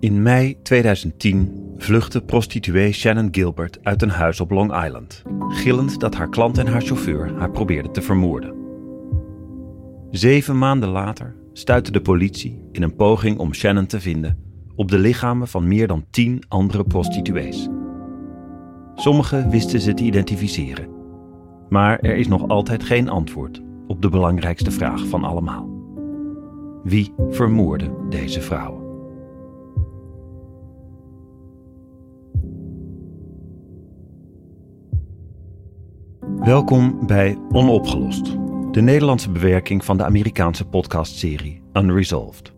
In mei 2010 vluchtte prostituee Shannon Gilbert uit een huis op Long Island, gillend dat haar klant en haar chauffeur haar probeerden te vermoorden. Zeven maanden later stuitte de politie in een poging om Shannon te vinden op de lichamen van meer dan tien andere prostituees. Sommigen wisten ze te identificeren, maar er is nog altijd geen antwoord op de belangrijkste vraag van allemaal. Wie vermoordde deze vrouwen? Welkom bij Onopgelost, de Nederlandse bewerking van de Amerikaanse podcastserie Unresolved.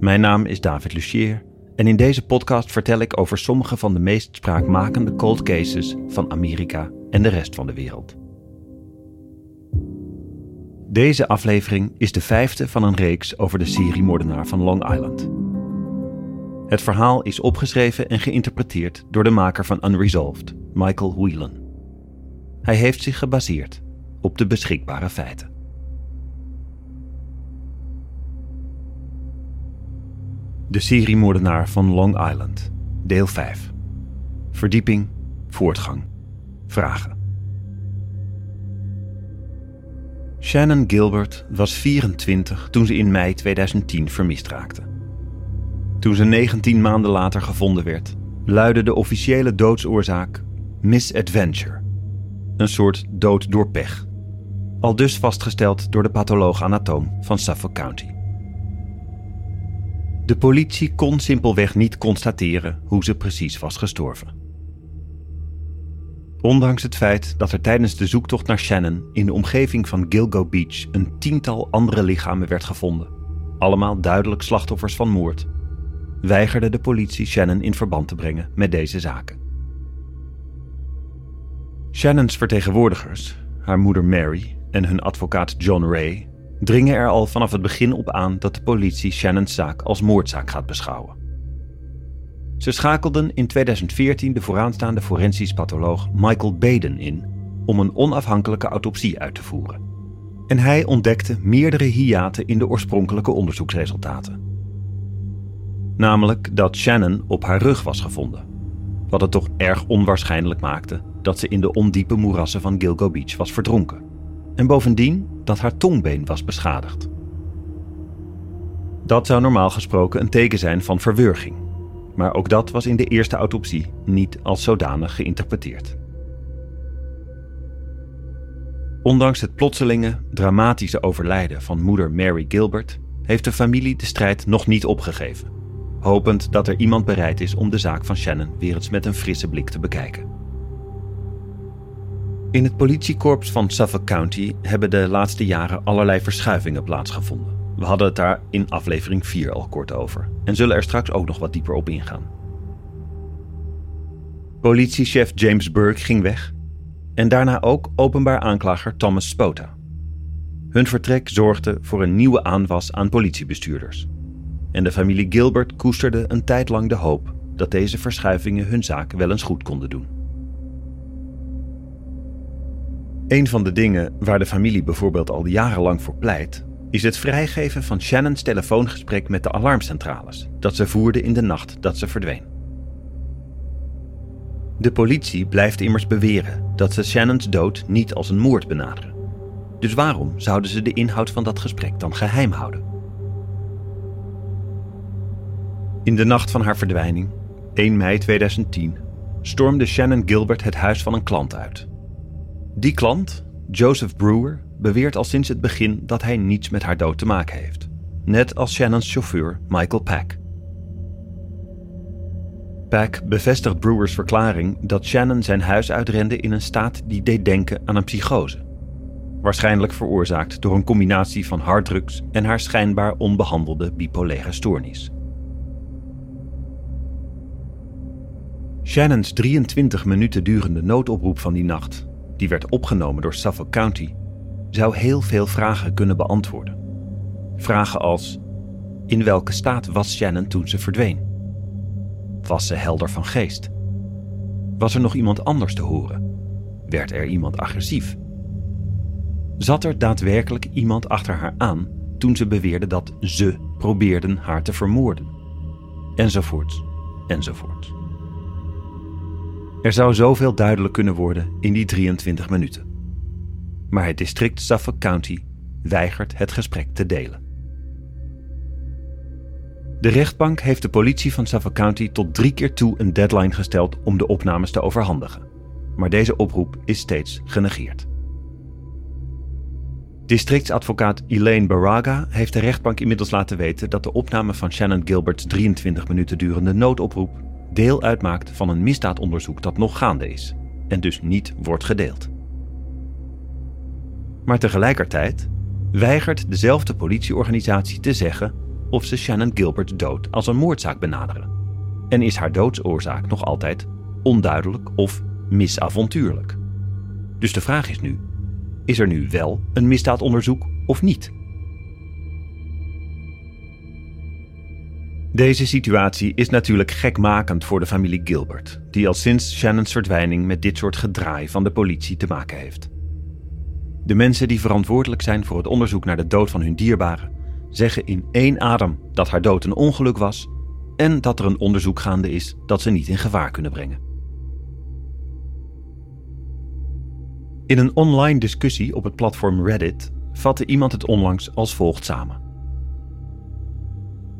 Mijn naam is David Lucier en in deze podcast vertel ik over sommige van de meest spraakmakende cold cases van Amerika en de rest van de wereld. Deze aflevering is de vijfde van een reeks over de seriemoordenaar van Long Island. Het verhaal is opgeschreven en geïnterpreteerd door de maker van Unresolved, Michael Whelan. Hij heeft zich gebaseerd op de beschikbare feiten. De seriemoordenaar van Long Island, deel 5. Verdieping, voortgang, vragen. Shannon Gilbert was 24 toen ze in mei 2010 vermist raakte. Toen ze 19 maanden later gevonden werd, luidde de officiële doodsoorzaak misadventure een soort dood door pech. Al dus vastgesteld door de patholoog-anatoom van Suffolk County. De politie kon simpelweg niet constateren hoe ze precies was gestorven. Ondanks het feit dat er tijdens de zoektocht naar Shannon in de omgeving van Gilgo Beach een tiental andere lichamen werd gevonden, allemaal duidelijk slachtoffers van moord, weigerde de politie Shannon in verband te brengen met deze zaken. Shannons vertegenwoordigers, haar moeder Mary en hun advocaat John Ray, dringen er al vanaf het begin op aan dat de politie Shannons zaak als moordzaak gaat beschouwen. Ze schakelden in 2014 de vooraanstaande forensisch patholoog Michael Baden in om een onafhankelijke autopsie uit te voeren. En hij ontdekte meerdere hiaten in de oorspronkelijke onderzoeksresultaten. Namelijk dat Shannon op haar rug was gevonden, wat het toch erg onwaarschijnlijk maakte dat ze in de ondiepe moerassen van Gilgo Beach was verdronken. En bovendien dat haar tongbeen was beschadigd. Dat zou normaal gesproken een teken zijn van verwurging. Maar ook dat was in de eerste autopsie niet als zodanig geïnterpreteerd. Ondanks het plotselinge, dramatische overlijden van moeder Mary Gilbert, heeft de familie de strijd nog niet opgegeven, hopend dat er iemand bereid is om de zaak van Shannon weer eens met een frisse blik te bekijken. In het politiekorps van Suffolk County hebben de laatste jaren allerlei verschuivingen plaatsgevonden. We hadden het daar in aflevering 4 al kort over en zullen er straks ook nog wat dieper op ingaan. Politiechef James Burke ging weg en daarna ook openbaar aanklager Thomas Spota. Hun vertrek zorgde voor een nieuwe aanwas aan politiebestuurders. En de familie Gilbert koesterde een tijd lang de hoop dat deze verschuivingen hun zaak wel eens goed konden doen. Een van de dingen waar de familie bijvoorbeeld al jarenlang voor pleit, is het vrijgeven van Shannons telefoongesprek met de alarmcentrales dat ze voerde in de nacht dat ze verdween. De politie blijft immers beweren dat ze Shannons dood niet als een moord benaderen. Dus waarom zouden ze de inhoud van dat gesprek dan geheim houden? In de nacht van haar verdwijning, 1 mei 2010, stormde Shannon Gilbert het huis van een klant uit die klant, Joseph Brewer, beweert al sinds het begin dat hij niets met haar dood te maken heeft. Net als Shannons chauffeur Michael Pack. Pack bevestigt Brewers verklaring dat Shannon zijn huis uitrende in een staat die deed denken aan een psychose. Waarschijnlijk veroorzaakt door een combinatie van harddrugs en haar schijnbaar onbehandelde bipolaire stoornis. Shannons 23 minuten durende noodoproep van die nacht die werd opgenomen door Suffolk County, zou heel veel vragen kunnen beantwoorden. Vragen als: in welke staat was Shannon toen ze verdween? Was ze helder van geest? Was er nog iemand anders te horen? Werd er iemand agressief? Zat er daadwerkelijk iemand achter haar aan toen ze beweerde dat ze probeerden haar te vermoorden? enzovoorts, enzovoorts. Er zou zoveel duidelijk kunnen worden in die 23 minuten. Maar het district Suffolk County weigert het gesprek te delen. De rechtbank heeft de politie van Suffolk County tot drie keer toe een deadline gesteld om de opnames te overhandigen. Maar deze oproep is steeds genegeerd. Districtsadvocaat Elaine Baraga heeft de rechtbank inmiddels laten weten dat de opname van Shannon Gilbert's 23 minuten durende noodoproep deel uitmaakt van een misdaadonderzoek dat nog gaande is en dus niet wordt gedeeld. Maar tegelijkertijd weigert dezelfde politieorganisatie te zeggen of ze Shannon Gilbert's dood als een moordzaak benaderen. En is haar doodsoorzaak nog altijd onduidelijk of misavontuurlijk. Dus de vraag is nu: is er nu wel een misdaadonderzoek of niet? Deze situatie is natuurlijk gekmakend voor de familie Gilbert, die al sinds Shannons verdwijning met dit soort gedraai van de politie te maken heeft. De mensen die verantwoordelijk zijn voor het onderzoek naar de dood van hun dierbaren zeggen in één adem dat haar dood een ongeluk was en dat er een onderzoek gaande is dat ze niet in gevaar kunnen brengen. In een online discussie op het platform Reddit vatte iemand het onlangs als volgt samen.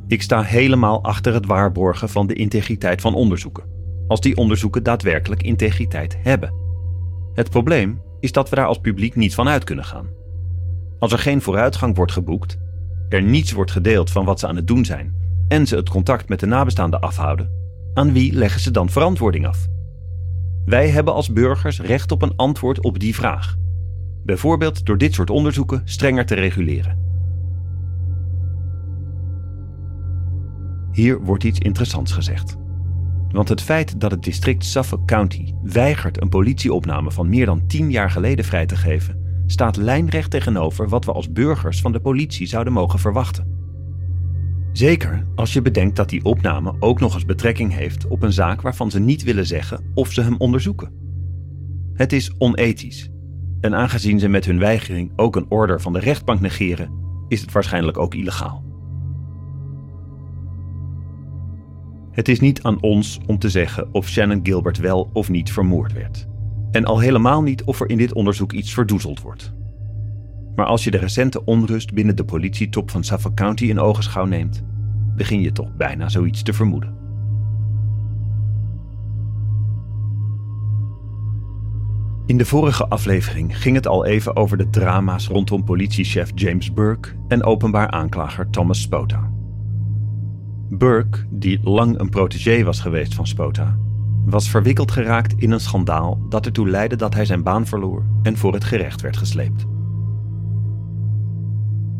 Ik sta helemaal achter het waarborgen van de integriteit van onderzoeken, als die onderzoeken daadwerkelijk integriteit hebben. Het probleem is dat we daar als publiek niet van uit kunnen gaan. Als er geen vooruitgang wordt geboekt, er niets wordt gedeeld van wat ze aan het doen zijn en ze het contact met de nabestaanden afhouden, aan wie leggen ze dan verantwoording af? Wij hebben als burgers recht op een antwoord op die vraag. Bijvoorbeeld door dit soort onderzoeken strenger te reguleren. Hier wordt iets interessants gezegd. Want het feit dat het district Suffolk County weigert een politieopname van meer dan tien jaar geleden vrij te geven, staat lijnrecht tegenover wat we als burgers van de politie zouden mogen verwachten. Zeker als je bedenkt dat die opname ook nog eens betrekking heeft op een zaak waarvan ze niet willen zeggen of ze hem onderzoeken. Het is onethisch. En aangezien ze met hun weigering ook een order van de rechtbank negeren, is het waarschijnlijk ook illegaal. Het is niet aan ons om te zeggen of Shannon Gilbert wel of niet vermoord werd. En al helemaal niet of er in dit onderzoek iets verdoezeld wordt. Maar als je de recente onrust binnen de politietop van Suffolk County in ogenschouw neemt, begin je toch bijna zoiets te vermoeden. In de vorige aflevering ging het al even over de drama's rondom politiechef James Burke en openbaar aanklager Thomas Spota. Burke, die lang een protégé was geweest van Spota, was verwikkeld geraakt in een schandaal dat ertoe leidde dat hij zijn baan verloor en voor het gerecht werd gesleept.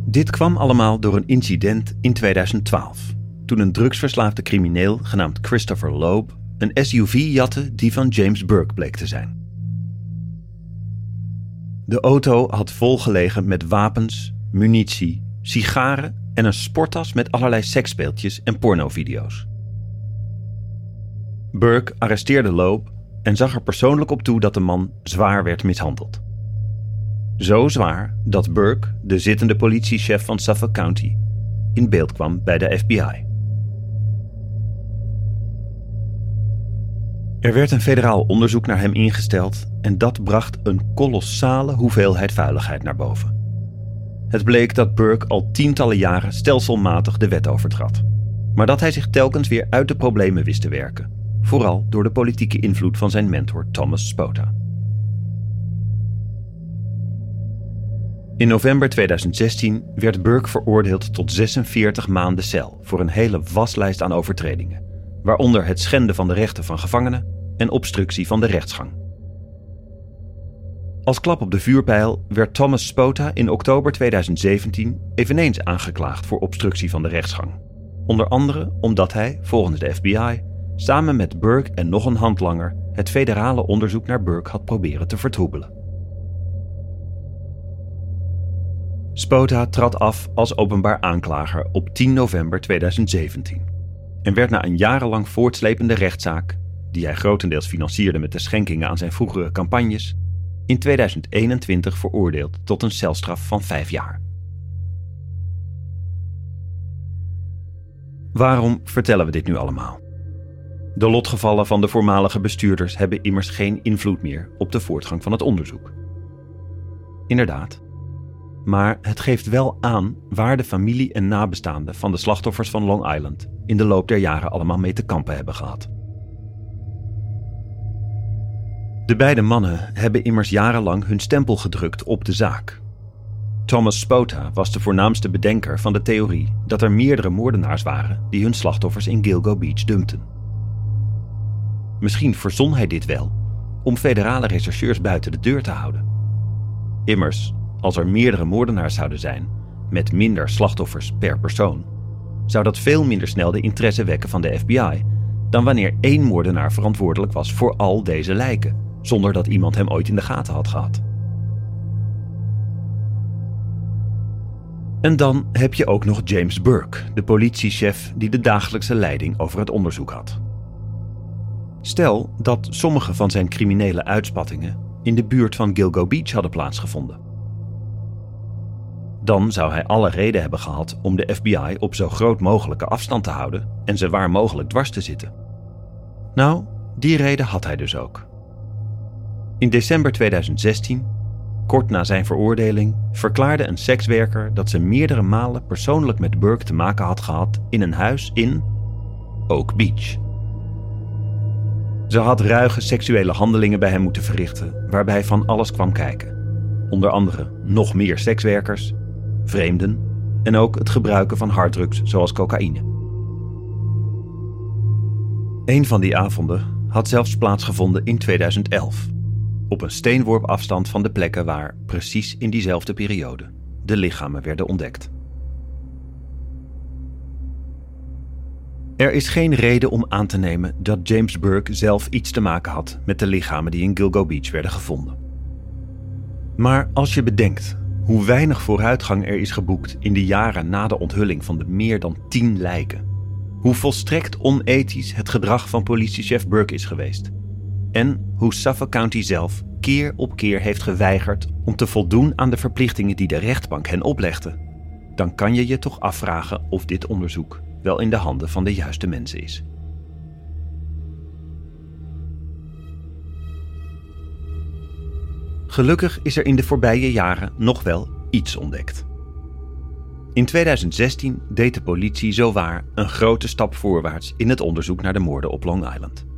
Dit kwam allemaal door een incident in 2012, toen een drugsverslaafde crimineel genaamd Christopher Loeb een SUV jatte die van James Burke bleek te zijn. De auto had volgelegen met wapens, munitie, sigaren en een sporttas met allerlei seksspeeltjes en pornovideo's. Burke arresteerde Loeb en zag er persoonlijk op toe dat de man zwaar werd mishandeld. Zo zwaar dat Burke, de zittende politiechef van Suffolk County, in beeld kwam bij de FBI. Er werd een federaal onderzoek naar hem ingesteld en dat bracht een kolossale hoeveelheid vuiligheid naar boven. Het bleek dat Burke al tientallen jaren stelselmatig de wet overtrad, maar dat hij zich telkens weer uit de problemen wist te werken, vooral door de politieke invloed van zijn mentor Thomas Spota. In november 2016 werd Burke veroordeeld tot 46 maanden cel voor een hele waslijst aan overtredingen, waaronder het schenden van de rechten van gevangenen en obstructie van de rechtsgang. Als klap op de vuurpijl werd Thomas Spota in oktober 2017 eveneens aangeklaagd voor obstructie van de rechtsgang. Onder andere omdat hij, volgens de FBI, samen met Burke en nog een handlanger het federale onderzoek naar Burke had proberen te vertroebelen. Spota trad af als openbaar aanklager op 10 november 2017 en werd na een jarenlang voortslepende rechtszaak, die hij grotendeels financierde met de schenkingen aan zijn vroegere campagnes, in 2021 veroordeeld tot een celstraf van vijf jaar. Waarom vertellen we dit nu allemaal? De lotgevallen van de voormalige bestuurders hebben immers geen invloed meer op de voortgang van het onderzoek. Inderdaad. Maar het geeft wel aan waar de familie en nabestaanden van de slachtoffers van Long Island in de loop der jaren allemaal mee te kampen hebben gehad. De beide mannen hebben immers jarenlang hun stempel gedrukt op de zaak. Thomas Spota was de voornaamste bedenker van de theorie dat er meerdere moordenaars waren die hun slachtoffers in Gilgo Beach dumpten. Misschien verzon hij dit wel om federale rechercheurs buiten de deur te houden. Immers, als er meerdere moordenaars zouden zijn, met minder slachtoffers per persoon, zou dat veel minder snel de interesse wekken van de FBI dan wanneer één moordenaar verantwoordelijk was voor al deze lijken, zonder dat iemand hem ooit in de gaten had gehad. En dan heb je ook nog James Burke, de politiechef die de dagelijkse leiding over het onderzoek had. Stel dat sommige van zijn criminele uitspattingen in de buurt van Gilgo Beach hadden plaatsgevonden. Dan zou hij alle reden hebben gehad om de FBI op zo groot mogelijke afstand te houden en ze waar mogelijk dwars te zitten. Nou, die reden had hij dus ook. In december 2016, kort na zijn veroordeling, verklaarde een sekswerker dat ze meerdere malen persoonlijk met Burke te maken had gehad in een huis in Oak Beach. Ze had ruige seksuele handelingen bij hem moeten verrichten, waarbij van alles kwam kijken. Onder andere nog meer sekswerkers, vreemden en ook het gebruiken van harddrugs zoals cocaïne. Een van die avonden had zelfs plaatsgevonden in 2011, op een steenworp afstand van de plekken waar, precies in diezelfde periode, de lichamen werden ontdekt. Er is geen reden om aan te nemen dat James Burke zelf iets te maken had met de lichamen die in Gilgo Beach werden gevonden. Maar als je bedenkt hoe weinig vooruitgang er is geboekt in de jaren na de onthulling van de meer dan tien lijken, hoe volstrekt onethisch het gedrag van politiechef Burke is geweest, en hoe Suffolk County zelf keer op keer heeft geweigerd om te voldoen aan de verplichtingen die de rechtbank hen oplegde, dan kan je je toch afvragen of dit onderzoek wel in de handen van de juiste mensen is. Gelukkig is er in de voorbije jaren nog wel iets ontdekt. In 2016 deed de politie zowaar een grote stap voorwaarts in het onderzoek naar de moorden op Long Island.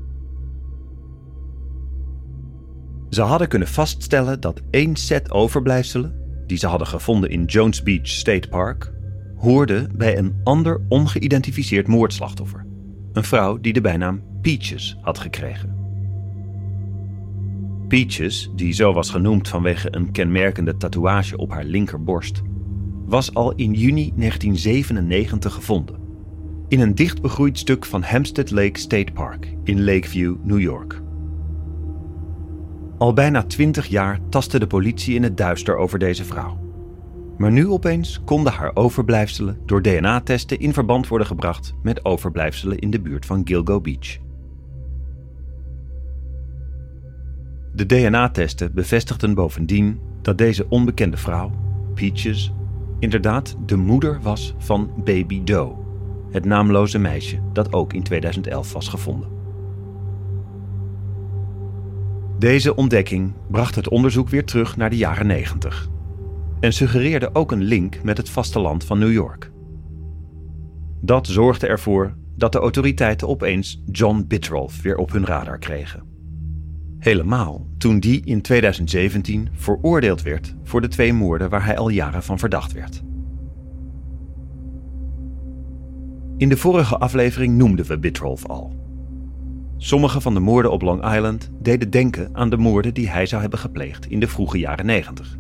Ze hadden kunnen vaststellen dat één set overblijfselen, die ze hadden gevonden in Jones Beach State Park, hoorde bij een ander ongeïdentificeerd moordslachtoffer. Een vrouw die de bijnaam Peaches had gekregen. Peaches, die zo was genoemd vanwege een kenmerkende tatoeage op haar linkerborst, was al in juni 1997 gevonden. In een dicht begroeid stuk van Hampstead Lake State Park in Lakeview, New York. Al bijna twintig jaar tastte de politie in het duister over deze vrouw. Maar nu opeens konden haar overblijfselen door DNA-testen in verband worden gebracht met overblijfselen in de buurt van Gilgo Beach. De DNA-testen bevestigden bovendien dat deze onbekende vrouw, Peaches, inderdaad de moeder was van Baby Doe, het naamloze meisje dat ook in 2011 was gevonden. Deze ontdekking bracht het onderzoek weer terug naar de jaren 90 en suggereerde ook een link met het vasteland van New York. Dat zorgde ervoor dat de autoriteiten opeens John Bitroff weer op hun radar kregen. Helemaal toen die in 2017 veroordeeld werd voor de twee moorden waar hij al jaren van verdacht werd. In de vorige aflevering noemden we Bitroff al. Sommige van de moorden op Long Island deden denken aan de moorden die hij zou hebben gepleegd in de vroege jaren 90.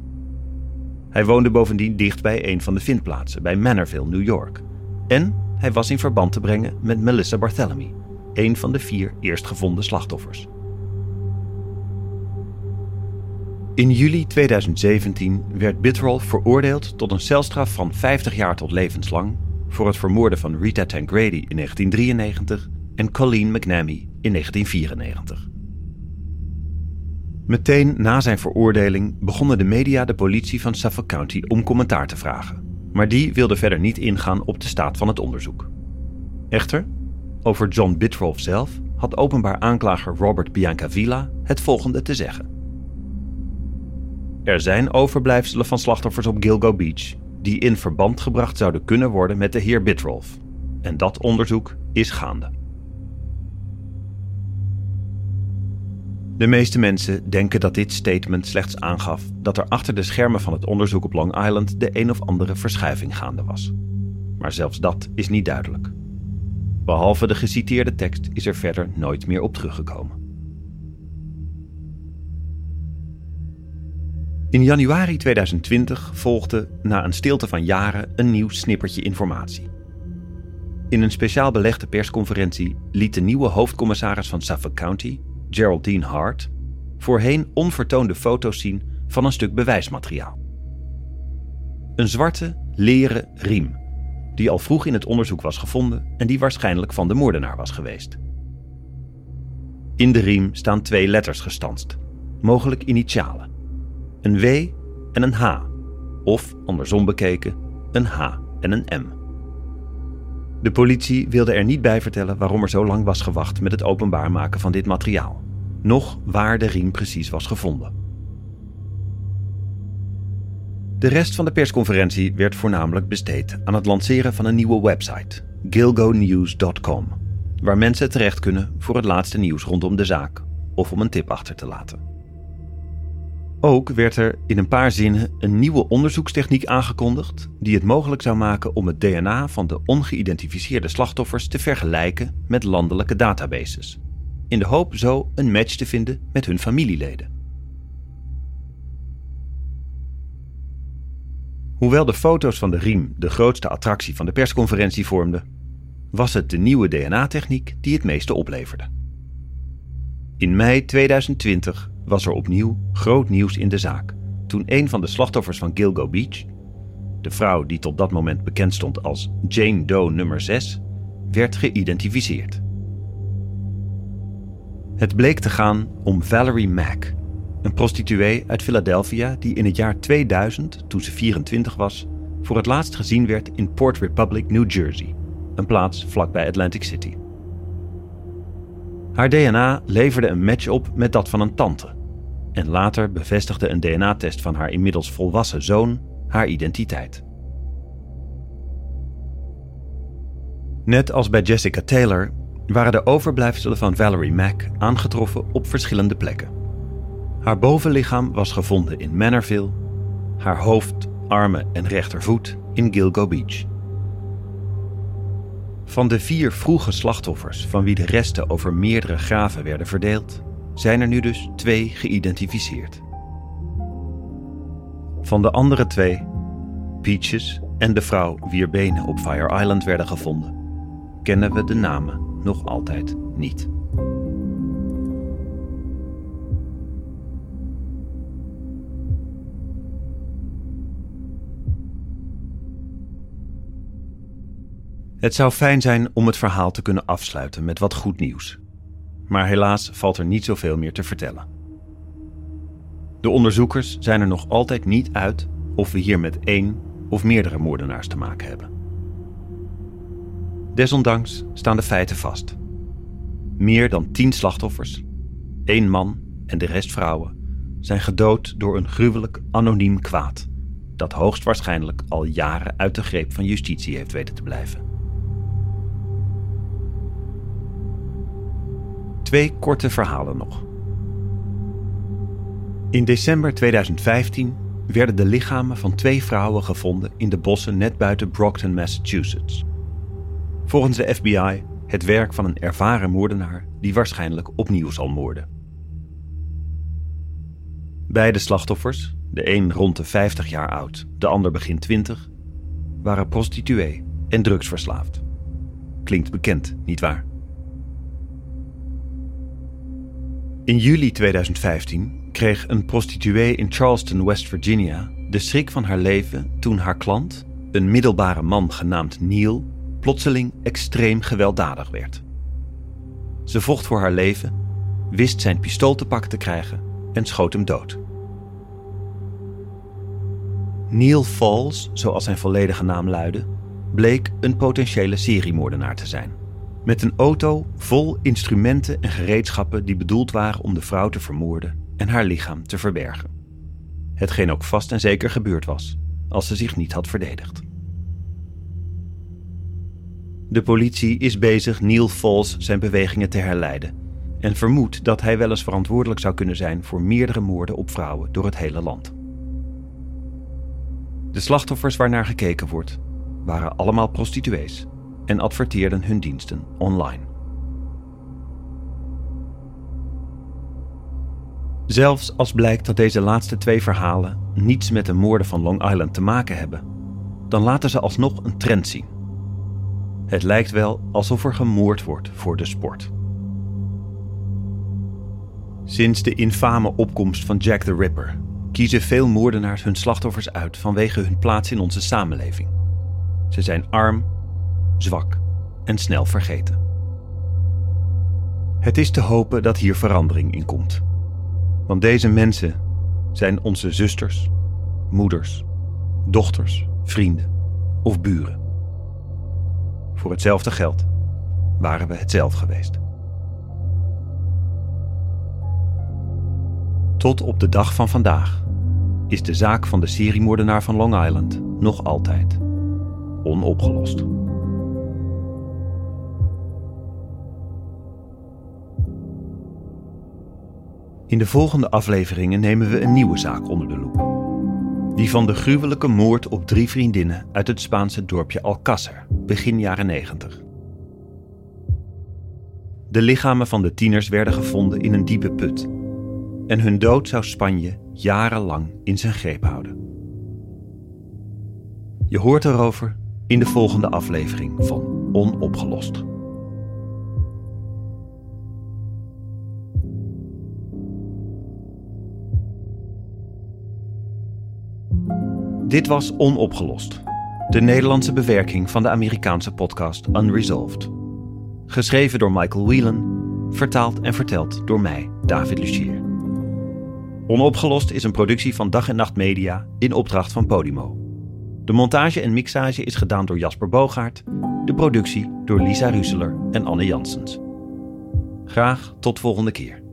Hij woonde bovendien dicht bij een van de vindplaatsen, bij Manorville, New York. En hij was in verband te brengen met Melissa Barthélemy, een van de vier eerstgevonden slachtoffers. In juli 2017 werd Bitroll veroordeeld tot een celstraf van 50 jaar tot levenslang voor het vermoorden van Rita Tangrady in 1993 en Colleen McNamee in 1994. Meteen na zijn veroordeling begonnen de media de politie van Suffolk County om commentaar te vragen, maar die wilde verder niet ingaan op de staat van het onderzoek. Echter, over John Bitroff zelf had openbaar aanklager Robert Biancavilla het volgende te zeggen. Er zijn overblijfselen van slachtoffers op Gilgo Beach die in verband gebracht zouden kunnen worden met de heer Bitroff. En dat onderzoek is gaande. De meeste mensen denken dat dit statement slechts aangaf dat er achter de schermen van het onderzoek op Long Island de een of andere verschuiving gaande was. Maar zelfs dat is niet duidelijk. Behalve de geciteerde tekst is er verder nooit meer op teruggekomen. In januari 2020 volgde, na een stilte van jaren, een nieuw snippertje informatie. In een speciaal belegde persconferentie liet de nieuwe hoofdcommissaris van Suffolk County, Geraldine Hart, voorheen onvertoonde foto's zien van een stuk bewijsmateriaal. Een zwarte, leren riem, die al vroeg in het onderzoek was gevonden en die waarschijnlijk van de moordenaar was geweest. In de riem staan twee letters gestanst, mogelijk initialen: een W en een H, of andersom bekeken, een H en een M. De politie wilde er niet bij vertellen waarom er zo lang was gewacht met het openbaar maken van dit materiaal, noch waar de riem precies was gevonden. De rest van de persconferentie werd voornamelijk besteed aan het lanceren van een nieuwe website, gilgonews.com, waar mensen terecht kunnen voor het laatste nieuws rondom de zaak of om een tip achter te laten. Ook werd er in een paar zinnen een nieuwe onderzoekstechniek aangekondigd die het mogelijk zou maken om het DNA van de ongeïdentificeerde slachtoffers te vergelijken met landelijke databases, in de hoop zo een match te vinden met hun familieleden. Hoewel de foto's van de riem de grootste attractie van de persconferentie vormden, was het de nieuwe DNA-techniek die het meeste opleverde. In mei 2020 was er opnieuw groot nieuws in de zaak toen een van de slachtoffers van Gilgo Beach, de vrouw die tot dat moment bekend stond als Jane Doe nummer 6, werd geïdentificeerd. Het bleek te gaan om Valerie Mack, een prostituee uit Philadelphia die in het jaar 2000, toen ze 24 was, voor het laatst gezien werd in Port Republic, New Jersey, een plaats vlakbij Atlantic City. Haar DNA leverde een match op met dat van een tante. En later bevestigde een DNA-test van haar inmiddels volwassen zoon haar identiteit. Net als bij Jessica Taylor waren de overblijfselen van Valerie Mack aangetroffen op verschillende plekken. Haar bovenlichaam was gevonden in Manorville, haar hoofd, armen en rechtervoet in Gilgo Beach. Van de vier vroege slachtoffers, van wie de resten over meerdere graven werden verdeeld, zijn er nu dus twee geïdentificeerd. Van de andere twee, Peaches en de vrouw wier benen op Fire Island werden gevonden, kennen we de namen nog altijd niet. Het zou fijn zijn om het verhaal te kunnen afsluiten met wat goed nieuws. Maar helaas valt er niet zoveel meer te vertellen. De onderzoekers zijn er nog altijd niet uit of we hier met één of meerdere moordenaars te maken hebben. Desondanks staan de feiten vast. Meer dan tien slachtoffers, één man en de rest vrouwen, zijn gedood door een gruwelijk anoniem kwaad dat hoogstwaarschijnlijk al jaren uit de greep van justitie heeft weten te blijven. Twee korte verhalen nog. In december 2015 werden de lichamen van twee vrouwen gevonden in de bossen net buiten Brockton, Massachusetts. Volgens de FBI het werk van een ervaren moordenaar die waarschijnlijk opnieuw zal moorden. Beide slachtoffers, de een rond de 50 jaar oud, de ander begin 20, waren prostituee en drugsverslaafd. Klinkt bekend, nietwaar? In juli 2015 kreeg een prostituee in Charleston, West Virginia, de schrik van haar leven toen haar klant, een middelbare man genaamd Neil, plotseling extreem gewelddadig werd. Ze vocht voor haar leven, wist zijn pistool te pakken te krijgen en schoot hem dood. Neil Falls, zoals zijn volledige naam luidde, bleek een potentiële seriemoordenaar te zijn. Met een auto vol instrumenten en gereedschappen die bedoeld waren om de vrouw te vermoorden en haar lichaam te verbergen. Hetgeen ook vast en zeker gebeurd was, als ze zich niet had verdedigd. De politie is bezig Neil Falls zijn bewegingen te herleiden en vermoedt dat hij wel eens verantwoordelijk zou kunnen zijn voor meerdere moorden op vrouwen door het hele land. De slachtoffers waarnaar gekeken wordt, waren allemaal prostituees en adverteerden hun diensten online. Zelfs als blijkt dat deze laatste twee verhalen niets met de moorden van Long Island te maken hebben, dan laten ze alsnog een trend zien. Het lijkt wel alsof er gemoord wordt voor de sport. Sinds de infame opkomst van Jack the Ripper kiezen veel moordenaars hun slachtoffers uit vanwege hun plaats in onze samenleving. Ze zijn arm, zwak en snel vergeten. Het is te hopen dat hier verandering in komt. Want deze mensen zijn onze zusters, moeders, dochters, vrienden of buren. Voor hetzelfde geld waren we het zelf geweest. Tot op de dag van vandaag is de zaak van de seriemoordenaar van Long Island nog altijd onopgelost. In de volgende afleveringen nemen we een nieuwe zaak onder de loep. Die van de gruwelijke moord op drie vriendinnen uit het Spaanse dorpje Alcázar, begin jaren 90. De lichamen van de tieners werden gevonden in een diepe put. En hun dood zou Spanje jarenlang in zijn greep houden. Je hoort erover in de volgende aflevering van Onopgelost. Dit was Onopgelost, de Nederlandse bewerking van de Amerikaanse podcast Unresolved. Geschreven door Michael Whelan, vertaald en verteld door mij, David Lucier. Onopgelost is een productie van Dag en Nacht Media in opdracht van Podimo. De montage en mixage is gedaan door Jasper Bogaert, de productie door Lisa Ruseler en Anne Janssens. Graag tot volgende keer.